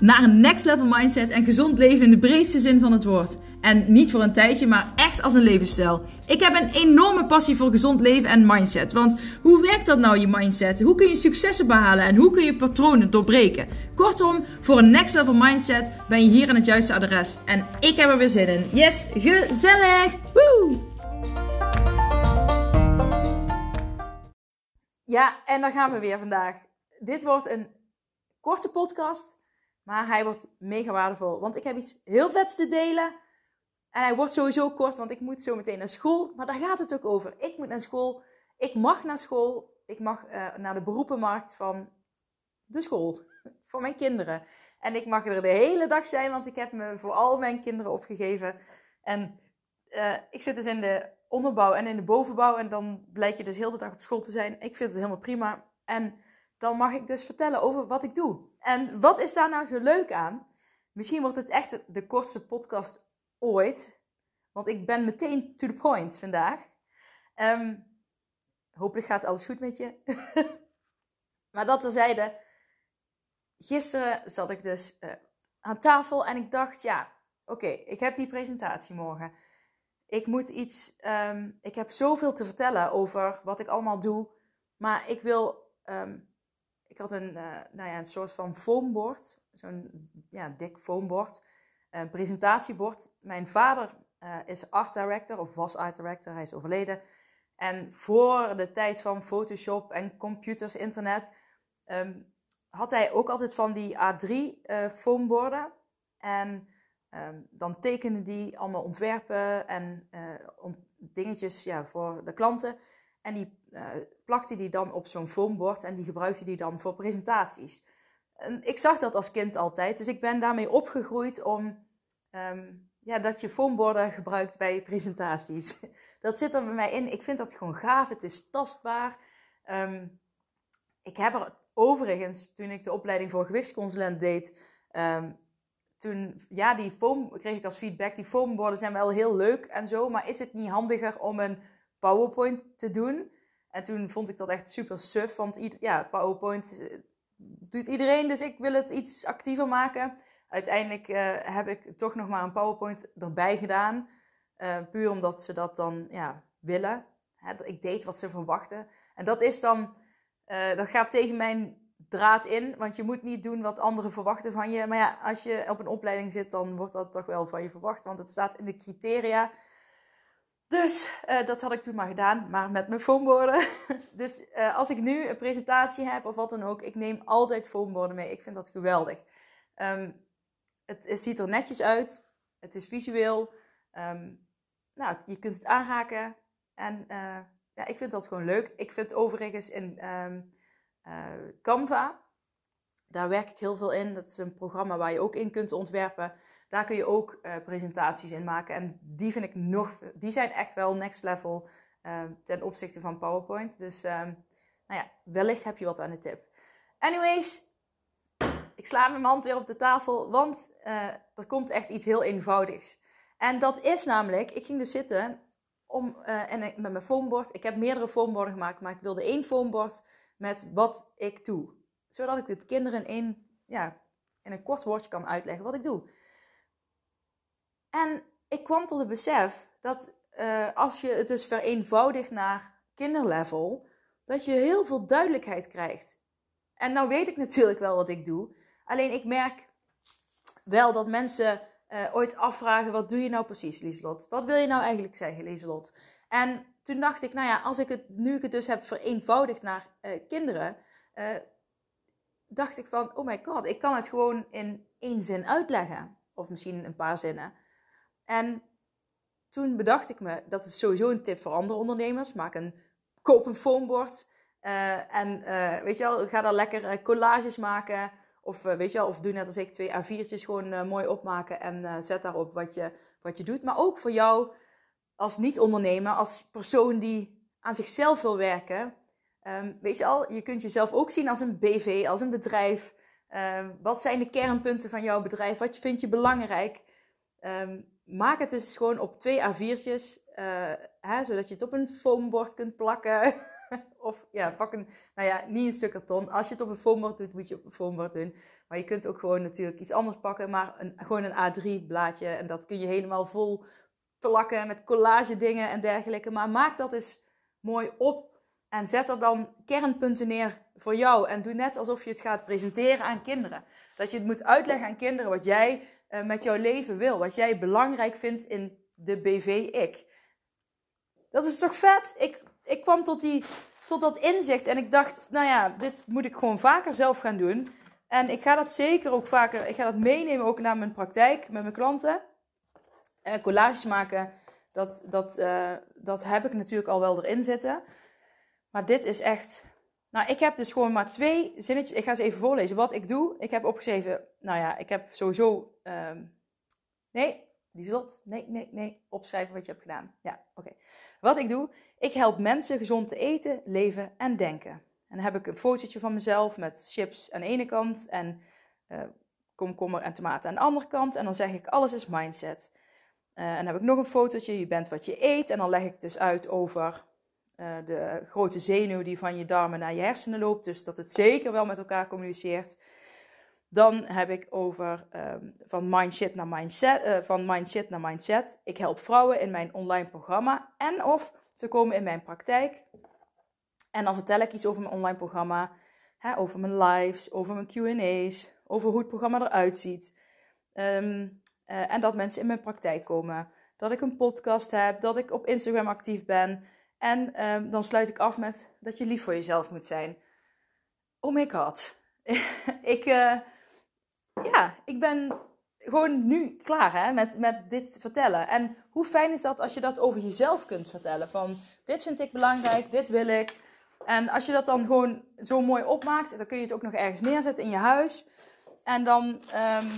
naar een next level mindset en gezond leven in de breedste zin van het woord. En niet voor een tijdje, maar echt als een levensstijl. Ik heb een enorme passie voor gezond leven en mindset. Want hoe werkt dat nou, je mindset? Hoe kun je successen behalen en hoe kun je patronen doorbreken? Kortom, voor een next level mindset ben je hier aan het juiste adres. En ik heb er weer zin in. Yes, gezellig! Woe! Ja, en daar gaan we weer vandaag. Dit wordt een korte podcast maar hij wordt mega waardevol. Want ik heb iets heel vets te delen. En hij wordt sowieso kort, want ik moet zo meteen naar school. Maar daar gaat het ook over. Ik moet naar school. Ik mag naar school. Ik mag uh, naar de beroepenmarkt van de school. Voor mijn kinderen. En ik mag er de hele dag zijn, want ik heb me voor al mijn kinderen opgegeven. En uh, ik zit dus in de onderbouw en in de bovenbouw. En dan blijkt je dus heel de dag op school te zijn. Ik vind het helemaal prima. En dan mag ik dus vertellen over wat ik doe. En wat is daar nou zo leuk aan? Misschien wordt het echt de kortste podcast ooit. Want ik ben meteen to the point vandaag. Um, hopelijk gaat alles goed met je. maar dat terzijde. Gisteren zat ik dus uh, aan tafel en ik dacht, ja, oké, ik heb die presentatie morgen. Ik moet iets, um, ik heb zoveel te vertellen over wat ik allemaal doe. Maar ik wil um, ik had een, uh, nou ja, een soort van foambord, zo'n ja, dik foambord, een presentatiebord. Mijn vader uh, is art director, of was art director, hij is overleden. En voor de tijd van Photoshop en computers, internet, um, had hij ook altijd van die A3 uh, eh, foamborden. En um, dan tekende die allemaal ontwerpen en dingetjes ja, voor de klanten. En die uh, plakte die dan op zo'n foambord en die gebruikte die dan voor presentaties. En ik zag dat als kind altijd, dus ik ben daarmee opgegroeid om um, ja, dat je foamborden gebruikt bij presentaties. Dat zit er bij mij in. Ik vind dat gewoon gaaf. Het is tastbaar. Um, ik heb er overigens, toen ik de opleiding voor gewichtsconsulent deed, um, toen, ja, die foam kreeg ik als feedback. Die foamborden zijn wel heel leuk en zo, maar is het niet handiger om een PowerPoint te doen. En toen vond ik dat echt super suf, want ja, PowerPoint eh, doet iedereen, dus ik wil het iets actiever maken. Uiteindelijk uh, heb ik toch nog maar een PowerPoint erbij gedaan. Uh, puur omdat ze dat dan ja, willen. Hè, ik deed wat ze verwachten. En dat is dan, dat gaat tegen mijn draad in. Want je moet niet doen wat anderen verwachten van je. Maar ja, als je op een opleiding zit, dan wordt dat toch wel van je verwacht. Want het staat in de criteria dus uh, dat had ik toen maar gedaan, maar met mijn foamborden. dus uh, als ik nu een presentatie heb of wat dan ook, ik neem altijd foamborden mee. Ik vind dat geweldig. Um, het, ziet er netjes uit. Het is visueel. Um, nou, je kunt het aanraken. En uh, ja, ik vind dat gewoon leuk. Ik vind overigens in um, Canva, daar werk ik heel veel in. Dat is een programma waar je ook in kunt ontwerpen. Daar kun je ook uh, presentaties in maken. En die vind ik nog, die zijn echt wel next level uh, ten opzichte van PowerPoint. Dus uh, nou ja, wellicht heb je wat aan de tip. Anyways, ik sla mijn hand weer op de tafel, want uh, er komt echt iets heel eenvoudigs. En dat is namelijk, ik ging dus zitten om, en met mijn foambord. Ik heb meerdere foamborden gemaakt, maar ik wilde één foambord met wat ik doe. Zodat ik de kinderen in, ja, in een kort woordje kan uitleggen wat ik doe. En ik kwam tot het besef dat uh, als je het dus vereenvoudigt naar kinderlevel, dat je heel veel duidelijkheid krijgt. En nou weet ik natuurlijk wel wat ik doe. Alleen ik merk wel dat mensen uh, ooit afvragen: wat doe je nou precies, Lieslot? Wat wil je nou eigenlijk zeggen, Lieslot? En toen dacht ik, nou ja, als ik het nu ik het dus heb vereenvoudigd naar uh, kinderen, dacht ik van: oh my god, ik kan het gewoon in één zin uitleggen. Of misschien een paar zinnen. En toen bedacht ik me, dat is sowieso een tip voor andere ondernemers. Maak een, koop een foambord. Uh, en uh, weet je wel, ga daar lekker uh, collages maken. Of weet je wel, of doe net als ik twee A4'tjes gewoon mooi opmaken. En zet daarop wat je, wat je doet. Maar ook voor jou als niet-ondernemer, als persoon die aan zichzelf wil werken. Um, weet je al, je kunt jezelf ook zien als een BV, als een bedrijf. Um, wat zijn de kernpunten van jouw bedrijf? Wat vind je belangrijk? Um, maak het dus gewoon op twee A4'tjes. Uh, hè, zodat je het op een foambord kunt plakken. of ja, pak een, nou ja, niet een stuk karton. Als je het op een foambord doet, moet je op een foambord doen. Maar je kunt ook gewoon natuurlijk iets anders pakken. Maar een, gewoon een A3 blaadje. En dat kun je helemaal vol plakken met collage dingen en dergelijke. Maar maak dat eens mooi op. En zet er dan kernpunten neer voor jou. En doe net alsof je het gaat presenteren aan kinderen. Dat je het moet uitleggen aan kinderen wat jij uh, met jouw leven wil. Wat jij belangrijk vindt in de BV-ik. Dat is toch vet? Ik, ik kwam tot, die, tot dat inzicht en ik dacht, nou ja, dit moet ik gewoon vaker zelf gaan doen. En ik ga dat zeker ook vaker, ik ga dat meenemen ook naar mijn praktijk met mijn klanten. Uh, collages maken, dat, dat, uh, dat heb ik natuurlijk al wel erin zitten. Maar dit is echt. Nou, ik heb dus gewoon maar twee zinnetjes. Ik ga ze even voorlezen. Wat ik doe. Ik heb opgeschreven. Nou ja, ik heb sowieso. Um, nee, die zot. Nee, nee, nee. Opschrijven wat je hebt gedaan. Ja, oké. Wat ik doe. Ik help mensen gezond te eten, leven en denken. En dan heb ik een fotootje van mezelf met chips aan de ene kant en uh, komkommer en tomaten aan de andere kant. En dan zeg ik: alles is mindset. Uh, en dan heb ik nog een fotootje. Je bent wat je eet. En dan leg ik dus uit over de grote zenuw die van je darmen naar je hersenen loopt. Dus dat het zeker wel met elkaar communiceert. Dan heb ik over um, van, mindset naar mindset, uh, van mindset naar mindset. Ik help vrouwen in mijn online programma. En of ze komen in mijn praktijk. En dan vertel ik iets over mijn online programma. Hè, over mijn lives, over mijn QA's. Over hoe het programma eruit ziet. Um, uh, en dat mensen in mijn praktijk komen. Dat ik een podcast heb. Dat ik op Instagram actief ben. En um, dan sluit ik af met dat je lief voor jezelf moet zijn. Oh my god. ik, uh, ja, ik ben gewoon nu klaar hè, met, met dit vertellen. En hoe fijn is dat als je dat over jezelf kunt vertellen? Van dit vind ik belangrijk, dit wil ik. En als je dat dan gewoon zo mooi opmaakt, dan kun je het ook nog ergens neerzetten in je huis. En dan, um,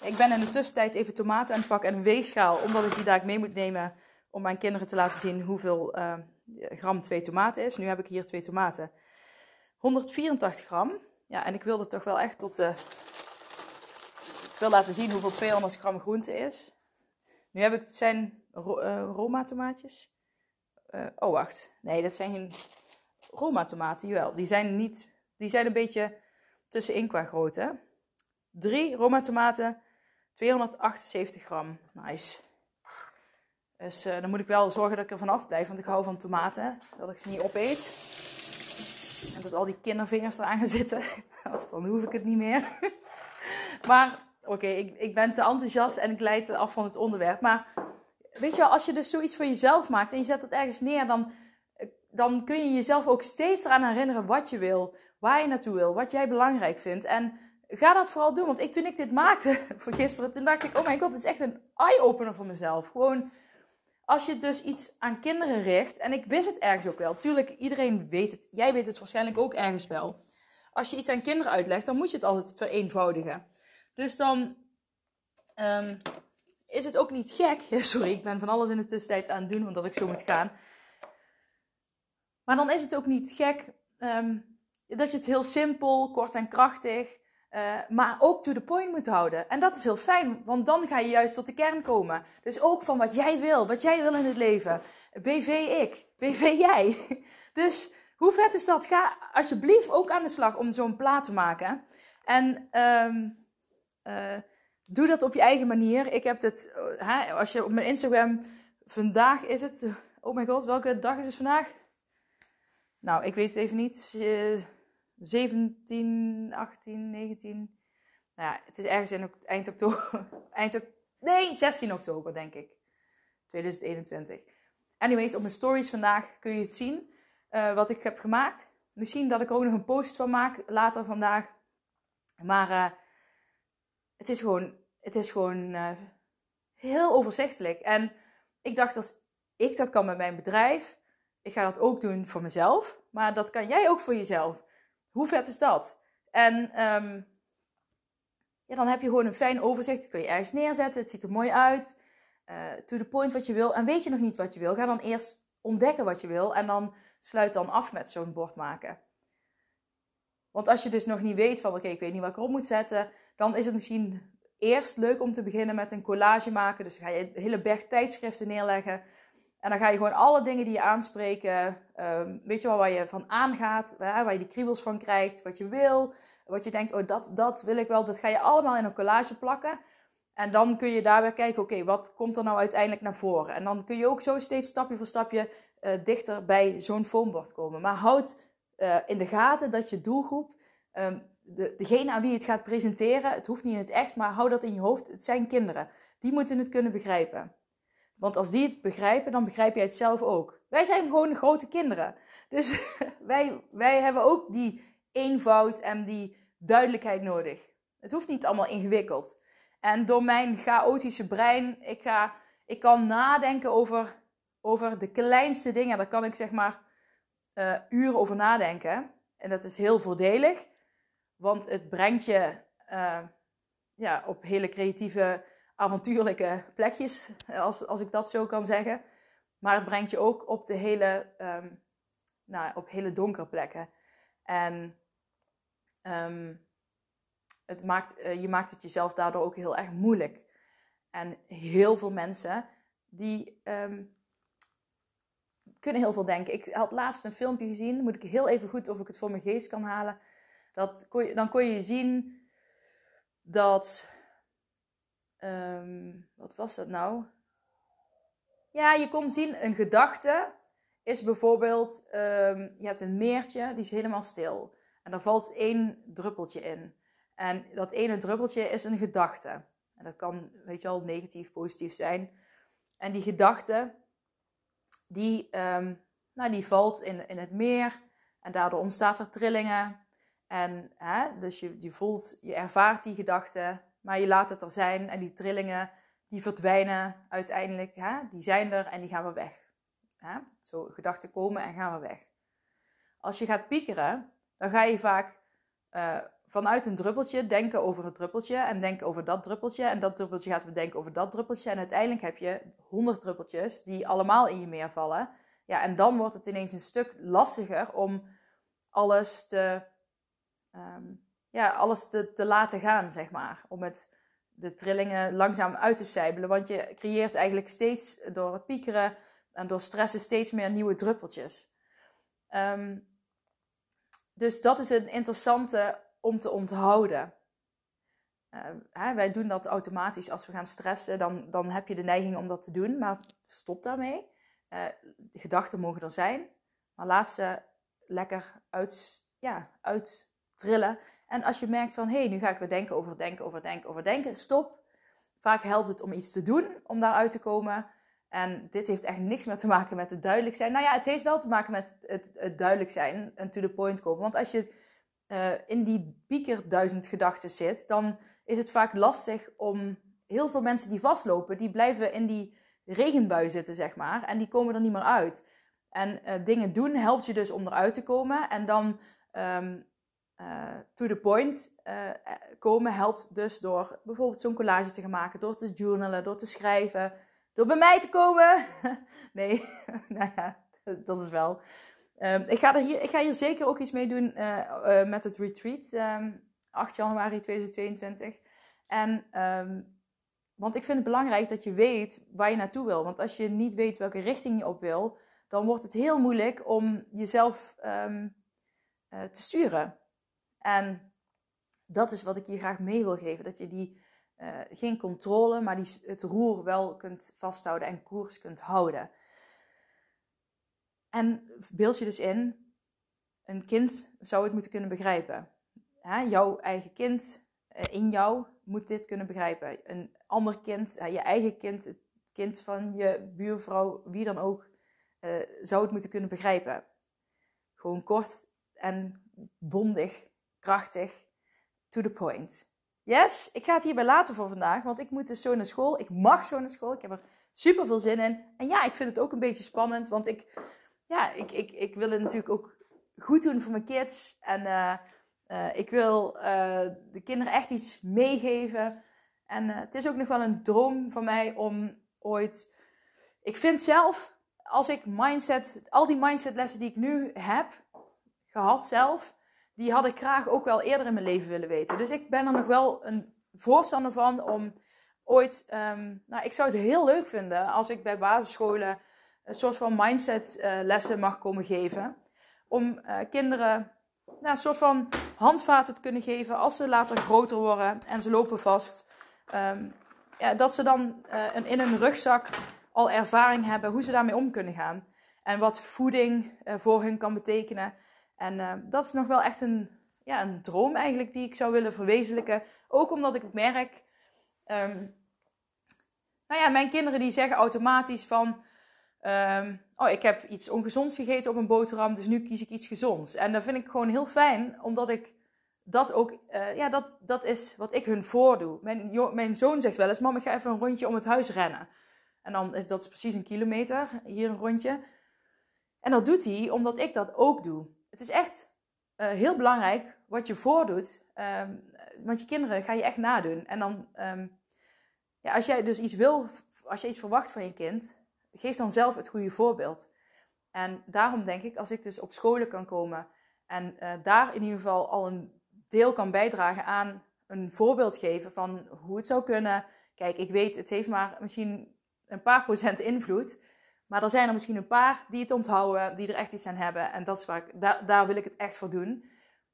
ik ben in de tussentijd even tomaten aan het pakken en een weegschaal, omdat ik die daar mee moet nemen om mijn kinderen te laten zien hoeveel uh, gram twee tomaten is. Nu heb ik hier twee tomaten. 184 gram. Ja, en ik wilde toch wel echt tot de... Ik wil laten zien hoeveel 200 gram groente is. Nu heb ik, het zijn uh, Roma tomaatjes. Uh, oh, wacht. Nee, dat zijn geen Roma tomaten. Jawel, die zijn niet... Die zijn een beetje tussenin qua grootte. Drie Roma tomaten, 278 gram. Nice. Dus uh, dan moet ik wel zorgen dat ik er vanaf blijf, want ik hou van tomaten. Dat ik ze niet opeet. En dat al die kindervingers eraan gaan zitten. dan hoef ik het niet meer. maar oké, ik, ik ben te enthousiast en ik leid af van het onderwerp. Maar weet je wel, als je dus zoiets voor jezelf maakt en je zet het ergens neer, dan, dan kun je jezelf ook steeds eraan herinneren wat je wil. Waar je naartoe wil, wat jij belangrijk vindt. En ga dat vooral doen. Want ik, toen ik dit maakte voor gisteren, toen dacht ik, oh mijn god, het is echt een eye-opener voor mezelf. Gewoon als je dus iets aan kinderen richt, en ik wist het ergens ook wel, tuurlijk, iedereen weet het, jij weet het waarschijnlijk ook ergens wel. Als je iets aan kinderen uitlegt, dan moet je het altijd vereenvoudigen. Dus dan um, is het ook niet gek. Sorry, ik ben van alles in de tussentijd aan het doen, omdat ik zo moet gaan. Maar dan is het ook niet gek um, dat je het heel simpel, kort en krachtig uh, maar ook to the point moet houden. En dat is heel fijn, want dan ga je juist tot de kern komen. Dus ook van wat jij wil, wat jij wil in het leven. BV ik, BV jij. Dus hoe vet is dat? Ga alsjeblieft ook aan de slag om zo'n plaat te maken. En um, uh, doe dat op je eigen manier. Ik heb het, uh, als je op mijn Instagram, vandaag is het, oh my god, welke dag is het vandaag? Nou, ik weet het even niet. 17, 18, 19. Nou ja, het is ergens in eind oktober. Eind, nee, 16 oktober denk ik. 2021. Anyways, op mijn stories vandaag kun je het zien. Uh, wat ik heb gemaakt. Misschien dat ik ook nog een post van maak later vandaag. Maar uh, het is gewoon, het is gewoon uh, heel overzichtelijk. En ik dacht, als ik dat kan met mijn bedrijf, ik ga dat ook doen voor mezelf. Maar dat kan jij ook voor jezelf. Hoe vet is dat? En um, ja, dan heb je gewoon een fijn overzicht. Dat kun je ergens neerzetten. Het ziet er mooi uit. Uh, to the point wat je wil. En weet je nog niet wat je wil? Ga dan eerst ontdekken wat je wil. En dan sluit dan af met zo'n bord maken. Want als je dus nog niet weet van... Oké, ik weet niet wat ik erop moet zetten. Dan is het misschien eerst leuk om te beginnen met een collage maken. Dus ga je een hele berg tijdschriften neerleggen. En dan ga je gewoon alle dingen die je aanspreken, um, weet je wel, waar je van aangaat, waar, waar je de kriebels van krijgt, wat je wil, wat je denkt, oh dat, dat wil ik wel, dat ga je allemaal in een collage plakken. En dan kun je daar weer kijken, oké, wat komt er nou uiteindelijk naar voren? En dan kun je ook zo steeds stapje voor stapje uh, dichter bij zo'n foambord komen. Maar houd uh, in de gaten dat je doelgroep, um, de, degene aan wie je het gaat presenteren, het hoeft niet in het echt, maar hou dat in je hoofd, het zijn kinderen. Die moeten het kunnen begrijpen. Want als die het begrijpen, dan begrijp jij het zelf ook. Wij zijn gewoon grote kinderen. Dus wij, wij hebben ook die eenvoud en die duidelijkheid nodig. Het hoeft niet allemaal ingewikkeld. En door mijn chaotische brein, ik, ga, ik kan nadenken over, over de kleinste dingen. Daar kan ik zeg maar uh, uren over nadenken. En dat is heel voordelig, want het brengt je uh, ja, op hele creatieve, avontuurlijke plekjes, als, als ik dat zo kan zeggen. Maar het brengt je ook op de hele, um, nou, op hele donkere plekken. En um, het maakt, uh, je maakt het jezelf daardoor ook heel erg moeilijk. En heel veel mensen die um, kunnen heel veel denken. Ik had laatst een filmpje gezien, moet ik heel even goed of ik het voor mijn geest kan halen. Dat kon je, dan kon je zien dat. Um, wat was dat nou? Ja, je kon zien, een gedachte is bijvoorbeeld: um, je hebt een meertje, die is helemaal stil. En daar valt één druppeltje in. En dat ene druppeltje is een gedachte. En dat kan, weet je wel, negatief, positief zijn. En die gedachte, die, um, nou, die valt in, in het meer. En daardoor ontstaat er trillingen. En hè, dus je, je voelt, je ervaart die gedachte, maar je laat het er zijn. En die trillingen, die verdwijnen uiteindelijk. Hè, die zijn er en die gaan weer weg. Hè? Zo, gedachten komen en gaan weer weg. Als je gaat piekeren, dan ga je vaak uh, vanuit een druppeltje denken over het druppeltje en denken over dat druppeltje. En dat druppeltje gaat weer denken over dat druppeltje. En uiteindelijk heb je honderd druppeltjes die allemaal in je meer vallen. Ja, en dan wordt het ineens een stuk lastiger om alles te, um, ja, alles te, te laten gaan, zeg maar. Om het, de trillingen langzaam uit te sijbelen. Want je creëert eigenlijk steeds door het piekeren en door stressen steeds meer nieuwe druppeltjes. Um, dus dat is een interessante om te onthouden. Uh, hè, wij doen dat automatisch als we gaan stressen, dan, dan heb je de neiging om dat te doen, maar stop daarmee. Uh, gedachten mogen er zijn, maar laat ze lekker uit, ja, uittrillen. En als je merkt van, hé, hey, nu ga ik weer denken over denken, over denken, over denken, stop. Vaak helpt het om iets te doen om daaruit te komen. En dit heeft echt niks meer te maken met het duidelijk zijn. Nou ja, het heeft wel te maken met het, het duidelijk zijn en to the point komen. Want als je uh, in die piekerduizend gedachten zit, dan is het vaak lastig om heel veel mensen die vastlopen, die blijven in die regenbui zitten, zeg maar, en die komen er niet meer uit. En uh, dingen doen helpt je dus om eruit te komen. En dan um, uh, to the point komen helpt dus door bijvoorbeeld zo'n collage te gaan maken, door te journalen, door te schrijven, door bij mij te komen. nee, nou ja, dat is wel. Um, ik, ga er hier, ik ga hier zeker ook iets mee doen met het retreat. Um, ehm, 8 januari 2022. En, um, want ik vind het belangrijk dat je weet waar je naartoe wil. Want als je niet weet welke richting je op wil, dan wordt het heel moeilijk om jezelf te sturen. En dat is wat ik je graag mee wil geven. Dat je die, uh, geen controle, maar die, het roer wel kunt vasthouden en koers kunt houden. En beeld je dus in, een kind zou het moeten kunnen begrijpen. jouw eigen kind eh, in jou moet dit kunnen begrijpen. Een ander kind, je eigen kind, het kind van je buurvrouw, wie dan ook, zou het moeten kunnen begrijpen. Gewoon kort en bondig, krachtig, to the point. Yes, ik ga het hierbij laten voor vandaag, want ik moet dus zo naar school. Ik mag zo naar school, ik heb er super veel zin in. En ja, ik vind het ook een beetje spannend, want ik ja, ik, ik, ik wil het natuurlijk ook goed doen voor mijn kids. En uh, uh, ik wil uh, de kinderen echt iets meegeven. En het is ook nog wel een droom van mij om ooit. Ik vind zelf, als ik mindset, al die mindsetlessen die ik nu heb gehad zelf, die had ik graag ook wel eerder in mijn leven willen weten. Dus ik ben er nog wel een voorstander van om ooit, um, nou, ik zou het heel leuk vinden als ik bij basisscholen een soort van mindset uh, lessen mag komen geven. Om uh, kinderen nou, een soort van handvaten te kunnen geven als ze later groter worden en ze lopen vast. Um, ja, dat ze dan uh, in hun rugzak al ervaring hebben hoe ze daarmee om kunnen gaan. En wat voeding voor hun kan betekenen. En dat is nog wel echt een, ja, een droom eigenlijk die ik zou willen verwezenlijken. Ook omdat ik merk Um, nou ja, mijn kinderen die zeggen automatisch van... Um, oh, ik heb iets ongezonds gegeten op een boterham, dus nu kies ik iets gezonds. En dat vind ik gewoon heel fijn, omdat ik dat ook... Uh, ja, dat, dat is wat ik hun voordoe. Mijn, mijn zoon zegt wel eens, mam, ik ga even een rondje om het huis rennen. En dan is dat precies een kilometer, hier een rondje. En dat doet hij omdat ik dat ook doe. Het is echt uh, heel belangrijk wat je voordoet. Um, want je kinderen ga je echt nadoen. En dan, um, ja, als jij dus iets wil, als je iets verwacht van je kind, geef dan zelf het goede voorbeeld. En daarom denk ik, als ik dus op scholen kan komen en uh, daar in ieder geval al een deel kan bijdragen aan een voorbeeld geven van hoe het zou kunnen. Kijk, ik weet, het heeft maar misschien een paar procent invloed. Maar er zijn er misschien een paar die het onthouden, die er echt iets aan hebben. En dat is waar ik, daar, daar wil ik het echt voor doen.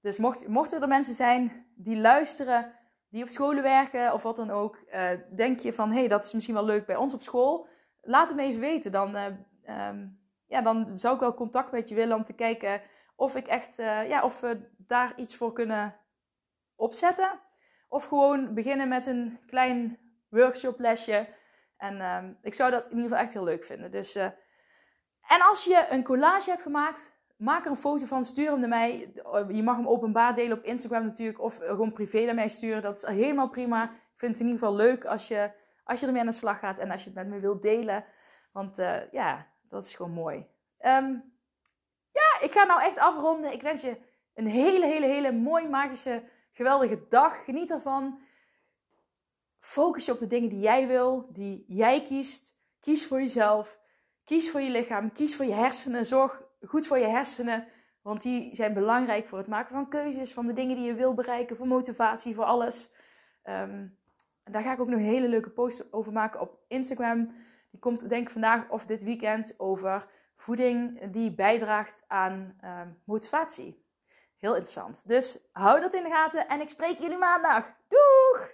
Dus mocht, mochten er mensen zijn die luisteren, die op scholen werken of wat dan ook, uh, denk je van hé, hey, dat is misschien wel leuk bij ons op school, laat het me even weten. Dan, uh, um, ja, dan zou ik wel contact met je willen om te kijken of ik echt, uh, ja, of we daar iets voor kunnen opzetten. Of gewoon beginnen met een klein workshoplesje. En um, ik zou dat in ieder geval echt heel leuk vinden. Dus, en als je een collage hebt gemaakt Maak er een foto van, stuur hem naar mij. Je mag hem openbaar delen op Instagram natuurlijk. Of gewoon privé naar mij sturen. Dat is helemaal prima. Ik vind het in ieder geval leuk als je, als je ermee aan de slag gaat. En als je het met me wilt delen. Want uh, ja, dat is gewoon mooi. Um, ja, ik ga nou echt afronden. Ik wens je een hele, hele, hele mooie, magische, geweldige dag. Geniet ervan. Focus je op de dingen die jij wil. Die jij kiest. Kies voor jezelf. Kies voor je lichaam. Kies voor je hersenen. Zorg goed voor je hersenen. Want die zijn belangrijk voor het maken van keuzes, van de dingen die je wil bereiken, voor motivatie, voor alles. Um, daar ga ik ook nog een hele leuke post over maken op Instagram. Die komt denk ik vandaag of dit weekend over voeding die bijdraagt aan um, motivatie. Heel interessant. Dus hou dat in de gaten en ik spreek jullie maandag. Doeg!